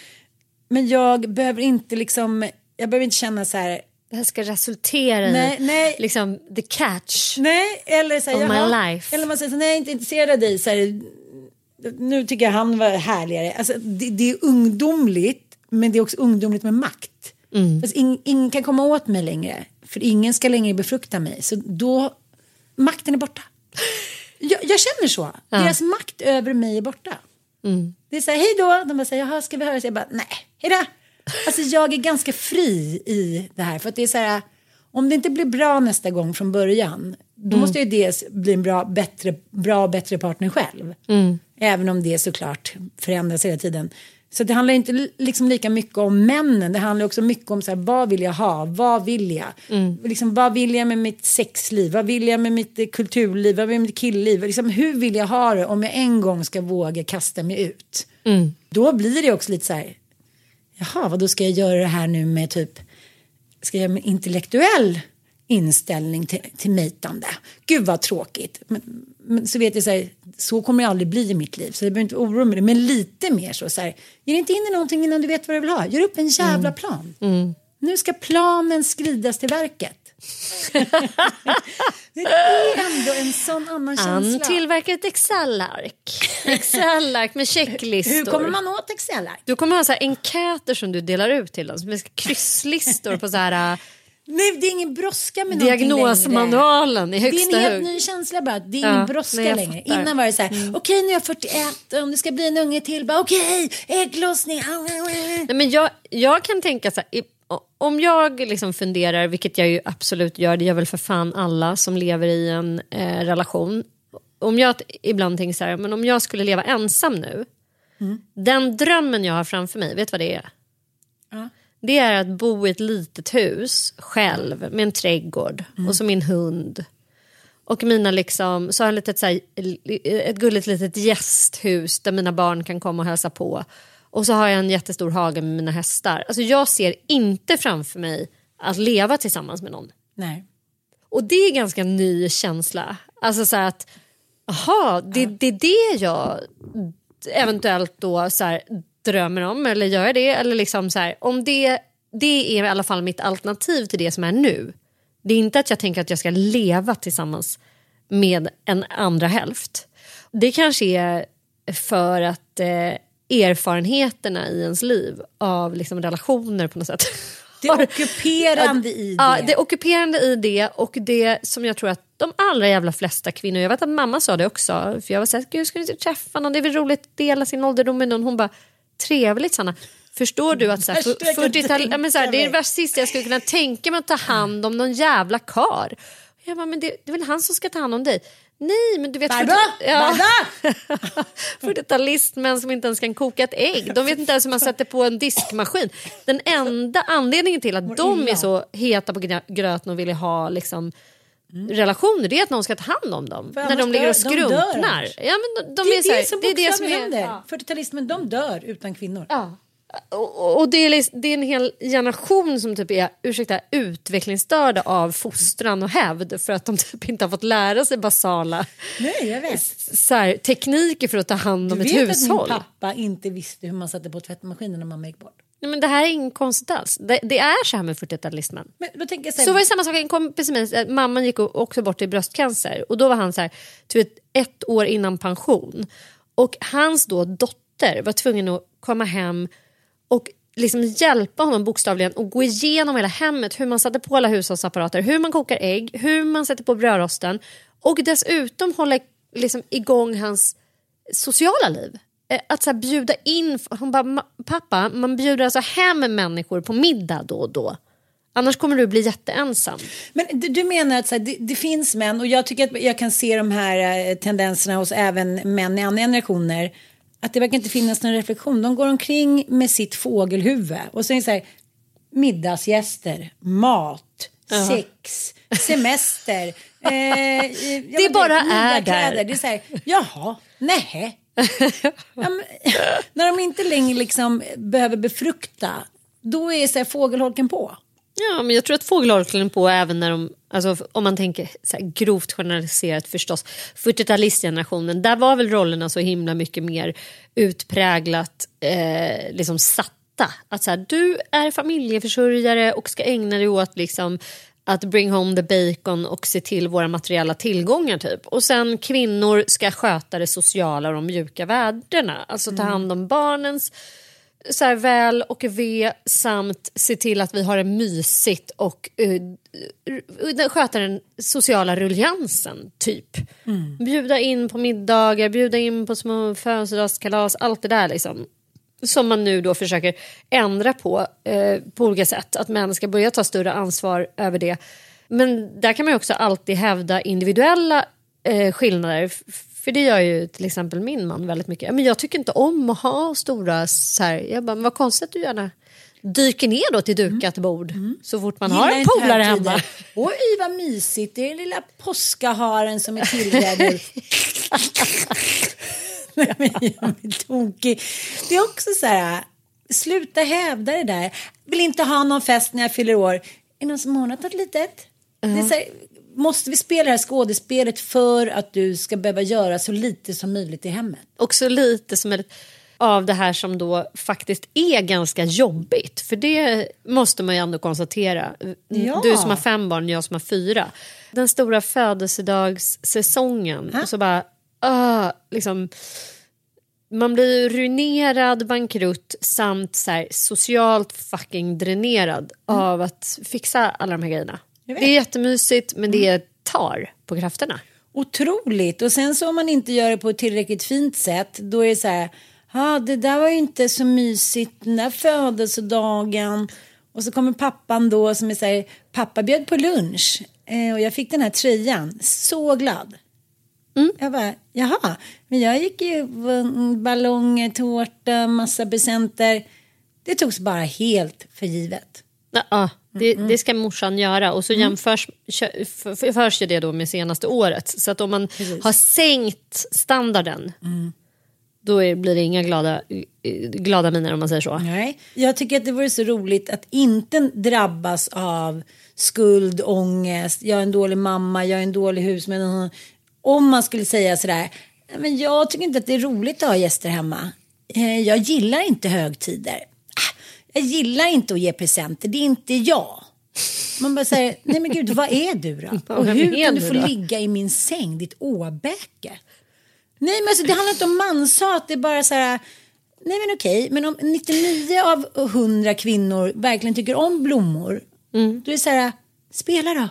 Men jag behöver inte liksom, jag behöver inte känna så här, Det här ska resultera Nej, i nej. Liksom, the catch. nej, eller så här, Of my jaha. life. eller man säger så, nej jag är inte intresserad av dig, så här, nu tycker jag han var härligare. Alltså, det, det är ungdomligt, men det är också ungdomligt med makt. Alltså, ing, ingen kan komma åt mig längre, för ingen ska längre befrukta mig. Så då, makten är borta. Jag, jag känner så. Deras makt över mig är borta. Det är så här, hej då. De bara säger, jaha, ska vi höras? Jag bara, nej, hej då. Alltså jag är ganska fri i det här. För att det är så här, om det inte blir bra nästa gång från början, då måste jag ju dels bli en bra, bättre, bra, bättre partner själv. Även om det såklart förändras hela tiden. Så det handlar inte li- liksom lika mycket om männen, det handlar också mycket om så här, vad vill jag ha, vad vill jag? Liksom, vad vill jag med mitt sexliv, vad vill jag med mitt eh, kulturliv, vad vill jag med mitt killliv? Liksom, hur vill jag ha det om jag en gång ska våga kasta mig ut? Då blir det också lite så här, jaha, vad då ska jag göra det här nu med typ, ska jag göra med intellektuell inställning till, till mejtande? Gud vad tråkigt. Men, men så vet jag så här, så kommer det aldrig bli i mitt liv, så jag behöver inte oroa mig. Men lite mer så, så här, ge inte in i någonting innan du vet vad du vill ha. Gör upp en jävla plan. Nu ska planen skridas till verket. Det är ändå en sån annan Han känsla. tillverkar ett Excel-ark. Excel-ark med checklistor. Hur kommer man åt Excel? Du kommer ha så här enkäter som du delar ut till dem. Som är krysslistor på så här, Nej, det är ingen brådska med diagnosmanualen i Det är högsta en helt ny känsla bara. Det är Ja, ingen brådska nej, jag längre. Innan var det så här, okej nu är jag 41, om det ska bli en unge till, bara okej, ägglossning. Nej, men jag, jag kan tänka så här, om jag liksom funderar, vilket jag ju absolut gör, det gör väl för fan alla som lever i en eh, relation. Om jag ibland tänker så här, men om jag skulle leva ensam nu. Den drömmen jag har framför mig, vet du vad det är? Ja. Det är att bo i ett litet hus själv med en trädgård och så min hund. Och mina liksom, så har jag ett, litet, så här, ett gulligt litet gästhus där mina barn kan komma och hälsa på. Och så har jag en jättestor hage med mina hästar. Alltså jag ser inte framför mig att leva tillsammans med någon. Nej. Och det är ganska ny känsla. Alltså så att, aha, det, det är det jag eventuellt då så här, drömmer om eller gör jag det? Eller liksom så här, om det, det är i alla fall mitt alternativ till det som är nu. Det är inte att jag tänker att jag ska leva tillsammans med en andra hälft. Det kanske är för att eh, erfarenheterna i ens liv av liksom, relationer på något sätt Det är ockuperande i det. Ja, det är ockuperande i det och det som jag tror att de allra jävla flesta kvinnor, jag vet att mamma sa det också, för jag var såhär, gud ska du inte träffa någon, det är väl roligt att dela sin ålderdom med någon. Hon bara, trevligt Sanna. Förstår du att så här, Värst jag kan 40-tal, ja, men så här, det är det sista jag skulle kunna tänka mig att ta hand om någon jävla kar. Jag bara, men det, det är väl han som ska ta hand om dig. Nej, men du vet... Barbara! Ja. Barbara! 40-talistmän som inte ens kan koka ett ägg. De vet inte ens hur man sätter på en diskmaskin. Den enda anledningen till att de är så heta på grö- gröten och vill ha liksom, relationer det är att någon ska ta hand om dem. När de ligger och de skrumpnar. annars. Ja, men de, de det är så här- det som det är det som är... händer. 40-talismen, de dör utan kvinnor. Ja. Och, och det, är, liksom- det är en hel generation som typ är ursäkta, utvecklingsstörda av fostran och hävd för att de typ inte har fått lära sig basala Nej, så här, tekniker för att ta hand Du om ett vet att min hushåll. pappa inte visste hur man satte på tvättmaskinen när mamma gick bort. Nej, men det här är inget konstigt alls. Det, det är så här med 40-talismen. Men då tänker jag så Så var det samma sak, en kompis med mig, mamman gick också bort i bröstcancer och då var han så här, vet, ett år innan pension. Och hans då dotter var tvungen att komma hem och liksom hjälpa honom bokstavligen och gå igenom hela hemmet, hur man satte på alla hushållsapparater, hur man kokar ägg, hur man sätter på brödrosten och dessutom hålla liksom igång hans sociala liv. Eh, Att så bjuda in, hon bara, "Ma- pappa man bjuder alltså hem människor på middag då och då. Annars kommer du bli jätteensam. Men du, menar att så här, det, det finns män och jag tycker att jag kan se de här eh, tendenserna hos även män i andra generationer. Att det verkar inte finnas någon reflektion. De går omkring med sitt fågelhuvud och så det så här middagsgäster, mat, sex, semester. Eh, det bara är där. Det är så här, jaha, nej ja, men, när de inte längre liksom behöver befrukta, då är så här fågelholken på. Ja, men jag tror att fågelholken på även när de, alltså, om man tänker så här, grovt generaliserat förstås, 40-talistgenerationen, där var väl rollerna så himla mycket mer utpräglat eh, liksom satta. Att så här, du är familjeförsörjare och ska ägna dig åt liksom att bring home the bacon och se till våra materiella tillgångar typ. Och sen kvinnor ska sköta det sociala och de mjuka värdena. Alltså ta hand om barnens så här, väl och ve samt se till att vi har det mysigt och uh, sköta den sociala ruljansen, typ. Bjuda in på middagar, bjuda in på små födelsedagskalas, allt det där liksom. Som man nu då försöker ändra på eh, på olika sätt. Att män ska börja ta större ansvar över det. Men där kan man också alltid hävda individuella eh, skillnader. För det gör ju till exempel min man väldigt mycket. Men jag tycker inte om att ha stora så här. Jag bara, men vad konstigt att du gärna dyker ner då till dukat bord så fort man har Gillar en inte polare hemma. Oj vad mysigt, det är den lilla påskaharen som är tillredd. Jag blir tokig. Det är också så här, sluta hävda det där. Vill inte ha någon fest när jag fyller år. Är det någon som ordnat något litet? Det är så här, måste vi spela det här skådespelet för att du ska behöva göra så lite som möjligt i hemmet? också lite som ett... av det här som då faktiskt är ganska jobbigt. För det måste man ju ändå konstatera. Ja. Du som har fem barn, jag som har fyra. Den stora födelsedagssäsongen. Och så bara, uh, liksom, man blir ruinerad, bankrutt samt så här, socialt fucking dränerad av att fixa alla de här grejerna. Det är jättemysigt men det tar på krafterna. Otroligt. Och sen så om man inte gör det på ett tillräckligt fint sätt då är det så här. Ja, det där var ju inte så mysigt den där födelsedagen. Och så kommer pappan då som är så här. Pappa bjöd på lunch eh, och jag fick den här tröjan. Så glad. Jag bara, jaha, men jag gick ju ballonger, tårta, massa presenter. Det togs bara helt för givet. Ja, det, det ska morsan göra och så jämförs kö- f- f- förs ju det då med senaste året. Så att om man har sänkt standarden då är, blir det inga glada, glada miner om man säger så. Nej. Jag tycker att det vore så roligt att inte drabbas av skuld, ångest, jag är en dålig mamma, jag är en dålig husman. Om man skulle säga sådär, "Nej, men jag tycker inte att det är roligt att ha gäster hemma. Eh, Jag gillar inte högtider. Ah, Jag gillar inte att ge presenter, det är inte jag. Man bara säger, nej men gud, vad är du då? Och hur kan du få ligga i min säng, ditt åbäke? Nej men alltså det handlar inte om manshat, det är bara så här. Nej men okej, men om 99 av 100 kvinnor verkligen tycker om blommor. Då är det så här, spela då.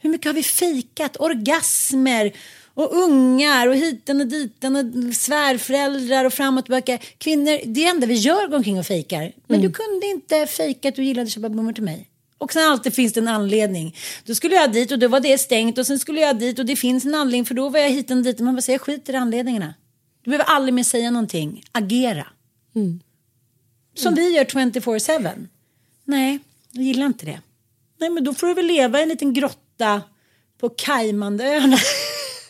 Hur mycket har vi fikat? Orgasmer och ungar och hiten och diten och svärföräldrar och fram och tillbaka. Kvinnor, det är enda vi gör går omkring och fejkar. Men du kunde inte fejka att du gillade att köpa blommor till mig. Och sen alltid finns det en anledning. Då skulle jag dit och då var det stängt och sen skulle jag dit och det finns en anledning för då var jag hit och dit. Man bara säger skiter i anledningarna. Du behöver aldrig mer säga någonting. Agera. Som vi gör 24-7. Nej, jag gillar inte det. Nej, men då får du väl leva i en liten grotta på Caymanöarna.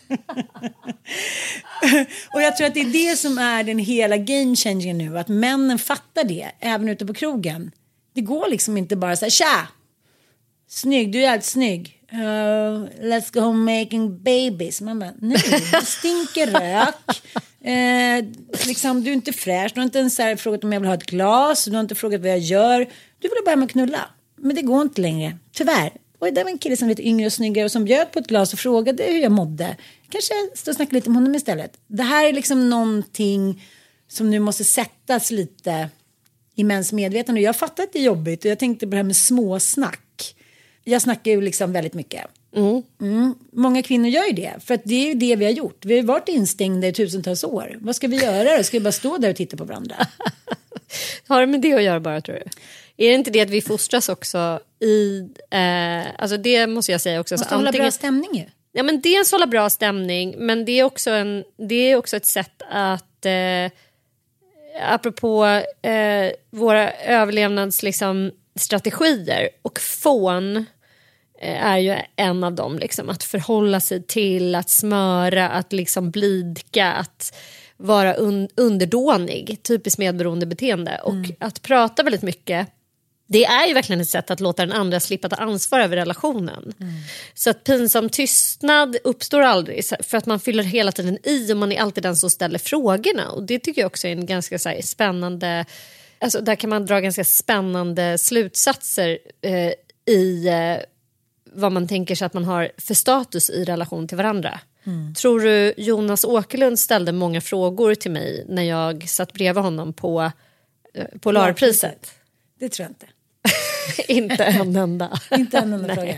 och jag tror att det är det som är den hela game changingen nu. Att männen fattar det, även ute på krogen. Det går liksom inte bara så här, tja! Snygg, du är jävligt snygg. Uh, let's go home making babies. Man bara, nej, det stinker rök. Eh, liksom, du är inte fräsch. Du har inte ens här frågat om jag vill ha ett glas. Du har inte frågat vad jag gör. Du vill bara med att knulla. Men det går inte längre, tyvärr. Och det var en kille som var lite yngre och snyggare och som bjöd på ett glas och frågade hur jag mådde. Kanske stå och snacka lite om honom istället. Det här är liksom någonting som nu måste sättas lite i mäns medvetande. Jag fattar att det är jobbigt och jag tänkte på det här med småsnack. Jag snackar ju liksom väldigt mycket. Mm. Många kvinnor gör ju det, för det är ju det vi har gjort. Vi har varit instängda i tusentals år. Vad ska vi göra då? Ska vi bara stå där och titta på varandra? Har det med det att göra bara tror du? Är det inte det att vi fostras också i... Eh, alltså det måste jag säga också. Måste så hålla bra antingen- stämning ju. Ja, men dels hålla bra stämning, men det är också, en, det är också ett sätt att... Eh, apropå eh, våra överlevnads liksom, strategier och fån eh, är ju en av dem. Liksom, att förhålla sig till, att smöra, att liksom blidka, att vara un underdånig. Typiskt medberoendebeteende. Och att prata väldigt mycket det är ju verkligen ett sätt att låta den andra slippa ta ansvar över relationen. Så att pinsam tystnad uppstår aldrig för att man fyller hela tiden i och man är alltid den som ställer frågorna. Och det tycker jag också är en ganska så här, spännande... Alltså, där kan man dra ganska spännande slutsatser eh, i eh, vad man tänker sig att man har för status i relation till varandra. Tror du Jonas Åkerlund ställde många frågor till mig när jag satt bredvid honom på eh, Polarpriset? Det tror jag inte. Inte en enda. Inte en enda fråga.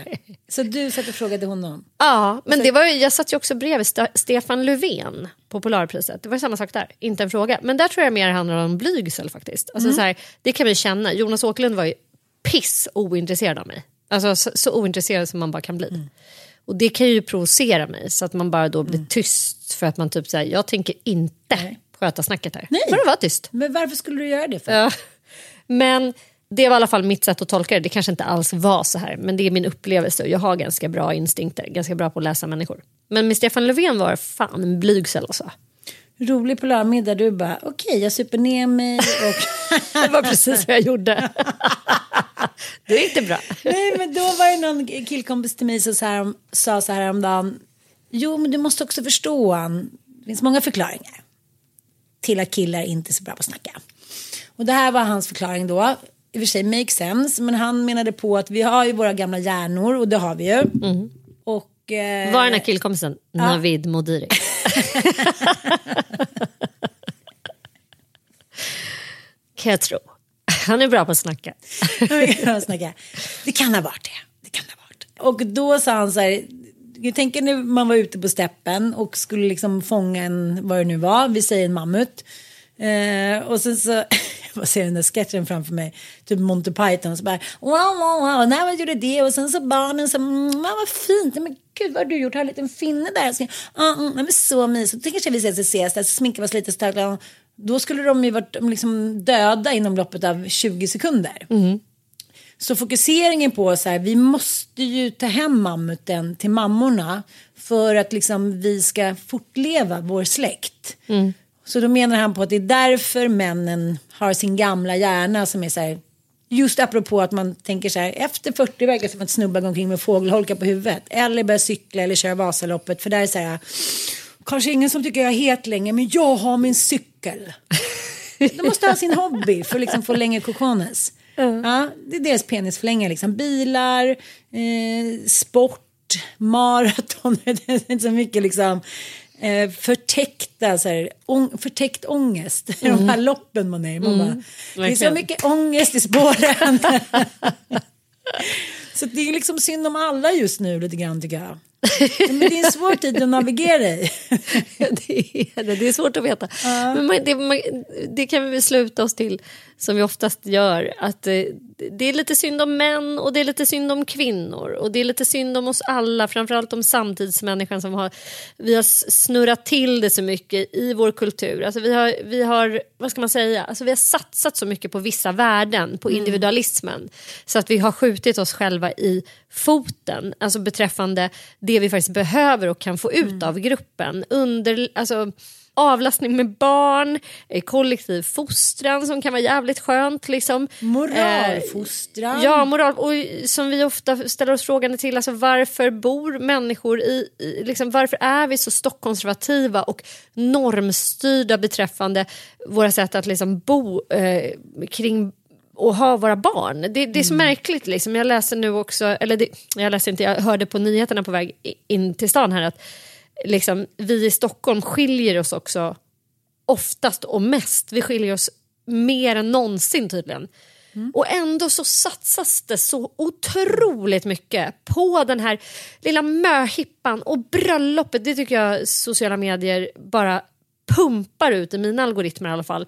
Så du satt och frågade honom? Ja, men det var jag satt ju också bredvid Sta- Stefan Löfven på Polarpriset. Det var samma sak där, inte en fråga. Men där tror jag mer handlar om blygsel faktiskt. Alltså, så här, det kan vi känna. Jonas Åkerlund var ju piss ointresserad av mig. Alltså så, så ointresserad som man bara kan bli. Och det kan ju provocera mig så att man bara då blir tyst för att man typ säger jag tänker inte sköta snacket här. Nej. Får det vara tyst. Men varför skulle du göra det för? Ja. Men det var i alla fall mitt sätt att tolka det. Det kanske inte alls var så här, men det är min upplevelse och jag har ganska bra instinkter, ganska bra på att läsa människor. Men med Stefan Löfven var fan en blygsel alltså. Rolig polarmiddag, du bara okej jag super ner mig och... Det var precis vad jag gjorde. det är inte bra. Nej men då var det någon killkompis till mig som så här, sa så här om dagen. Jo men du måste också förstå, det finns många förklaringar. till att killar inte är så bra på att snacka. Och det här var hans förklaring då. I och för sig make sense, men han menade på att vi har ju våra gamla hjärnor och det har vi ju. Och, eh, Var den här killkompisen Navid Modiri? kan jag tro. Han är bra på att snacka. Det kan ha varit det. Det kan ha varit. Och då sa han så här. Jag tänker när man var ute på steppen och skulle liksom fånga en, vad det nu var, vi säger en mammut. Eh, och sen så, jag ser den där sketchen framför mig, typ Monty Python, så bara wow, wow, wow, när man gjorde det och sen så barnen så, mm, vad fint, men gud vad har du gjort, har en liten finne där. Så, mm, men så mysigt, då kanske vi ses, ses där, så sminkar vi oss lite starkt. Då skulle de ju varit liksom döda inom loppet av 20 sekunder. Så fokuseringen på så här, vi måste ju ta hem mammuten till mammorna för att liksom vi ska fortleva vår släkt. Så då menar han på att det är därför männen har sin gamla hjärna som är så här, just apropå att man tänker så här, efter 40 verkar det som att snubbar går omkring med fågelholkar på huvudet. Eller börjar cykla eller köra Vasaloppet, för där är så här, kanske ingen som tycker jag är het längre, men jag har min cykel. De måste ha sin hobby för att liksom få längre kokones. Ja, det är deras penisförlängare. Liksom. Bilar, eh, sport, maraton. det är inte så mycket liksom, eh, förtäckta, så här, ång, förtäckt ångest. De här loppen man är i. Man bara, det är så mycket ångest i spåren. så det är liksom synd om alla just nu lite grann tycker jag. Men det är en svår tid att navigera i. det, är det. det är svårt att veta. Men man, det, man, det kan vi väl sluta oss till, som vi oftast gör. Att eh, det är lite synd om män och det är lite synd om kvinnor. Och det är lite synd om oss alla, framförallt om samtidsmänniskan som har... Vi har snurrat till det så mycket i vår kultur. Alltså vi, har, vi har, vad ska man säga, alltså vi har satsat så mycket på vissa värden, på individualismen. Så att vi har skjutit oss själva i foten, alltså beträffande det vi faktiskt behöver och kan få ut av gruppen. Under, alltså, avlastning med barn, eh, kollektiv fostran som kan vara jävligt skönt. Liksom. Moralfostran. Eh, ja, moral. Och som vi ofta ställer oss frågan till, alltså, varför bor människor i, i liksom, varför är vi så stockkonservativa och normstyrda beträffande våra sätt att liksom, bo eh, kring och ha våra barn. Det, det är så märkligt. Liksom. Jag läser nu också, eller det, jag läser inte, jag hörde på nyheterna på väg in till stan här att liksom, vi i Stockholm skiljer oss också oftast och mest. Vi skiljer oss mer än någonsin tydligen. Och ändå så satsas det så otroligt mycket på den här lilla möhippan och bröllopet. Det tycker jag sociala medier bara pumpar ut i mina algoritmer i alla fall.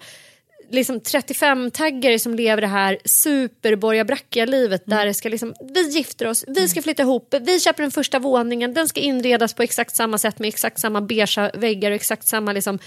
Liksom 35-taggare som lever det här superborgarbrackiga livet där det ska liksom, vi gifter oss, vi ska flytta ihop, vi köper den första våningen, den ska inredas på exakt samma sätt med exakt samma beigea väggar och exakt samma liksom,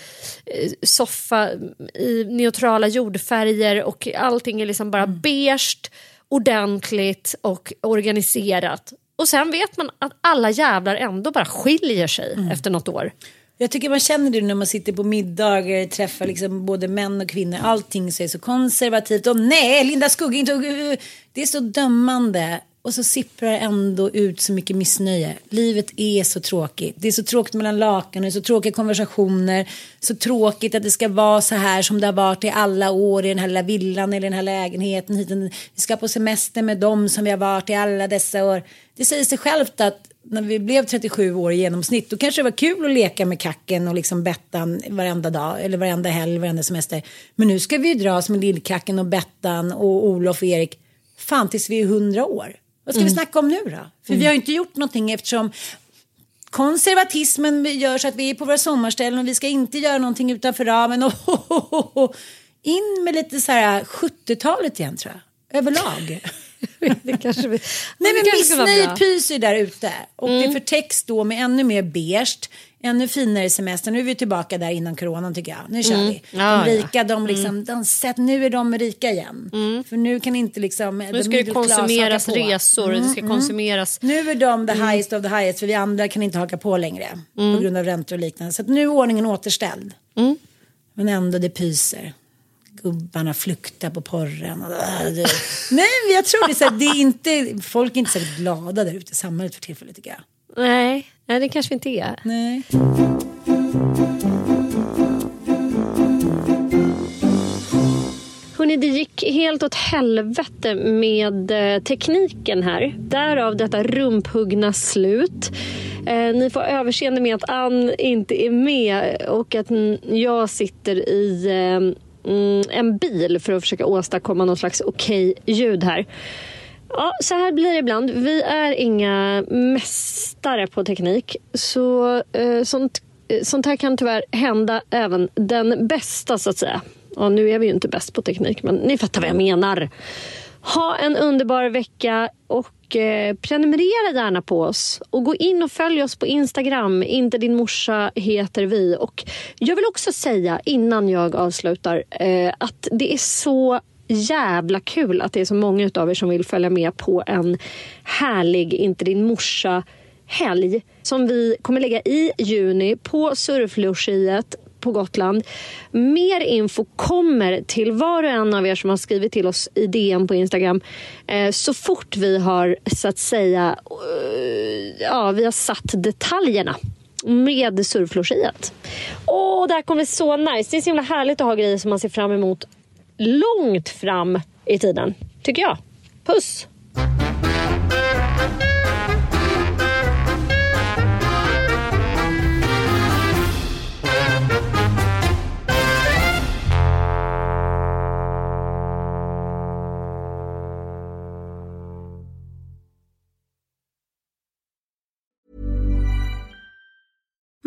eh, soffa i neutrala jordfärger och allting är liksom bara beige, ordentligt och organiserat. Och sen vet man att alla jävlar ändå bara skiljer sig efter något år. Jag tycker man känner det när man sitter på middagar, träffar liksom både män och kvinnor. Allting så är så konservativt. Och nej, Linda Skugge, inte... Det är så dömande. Och så sipprar det ändå ut så mycket missnöje. Livet är så tråkigt. Det är så tråkigt mellan lakanen, så tråkiga konversationer. Så tråkigt att det ska vara så här som det har varit i alla år i den här lilla villan eller den här lägenheten. Vi ska på semester med dem som vi har varit i alla dessa år. Det säger sig självt att när vi blev 37 år i genomsnitt då kanske det var kul att leka med kacken och liksom Bettan varenda dag eller varenda helg, varenda semester. Men nu ska vi ju dras med Lillkacken och Bettan och Olof och Erik fan tills vi är 100 år. Vad ska vi snacka om nu då? För vi har ju inte gjort någonting eftersom konservatismen gör så att vi är på våra sommarställen och vi ska inte göra någonting utanför ramen. Och In med lite så här 70-talet igen tror jag, överlag. det kanske vi, Nej men. Mm. missnöjet pyser där ute. Och det förtäcks då med ännu mer beige, ännu finare semester. Nu är vi tillbaka där innan coronan tycker jag. Nu kör vi. De Mm. Ja, ja. rika, de liksom, de sett, nu är de rika igen. För nu kan inte liksom... Nu ska det konsumeras resor, det ska konsumeras... Nu är de the Mm. highest of the highest för vi andra kan inte haka på längre. På grund av räntor och liknande. Så nu är ordningen återställd. Mm. Men ändå det pyser. Gubbarna fluktar på porren. Men jag tror det är så här, det är inte, folk är inte särskilt glada där ute i samhället för tillfället tycker jag. Nej, nej, det kanske vi inte är. Nej. hörni, det gick helt åt helvete med eh, tekniken här. Därav detta rumphuggna slut. Eh, ni får överseende med att Ann inte är med och att jag sitter i eh, mm, en bil för att försöka åstadkomma någon slags okej okay ljud här. Ja, så här blir det ibland. Vi är inga mästare på teknik. Så eh, sånt, eh, sånt här kan tyvärr hända även den bästa så att säga. Ja, nu är vi ju inte bäst på teknik men ni fattar vad jag menar. Ha en underbar vecka och eh, prenumerera gärna på oss. Och gå in och följ oss på Instagram. Inte din morsa heter vi. Och jag vill också säga innan jag avslutar eh, att det är så jävla kul att det är så många av er som vill följa med på en härlig Inte din morsa helg som vi kommer lägga i juni på surflogiet på Gotland. Mer info kommer till var och en av er som har skrivit till oss i DM på Instagram eh, så fort vi har så att säga eh, ja, vi har satt detaljerna med surflogiet. Och det här kommer bli så nice. Det är så himla härligt att ha grejer som man ser fram emot långt fram i tiden, tycker jag. Puss!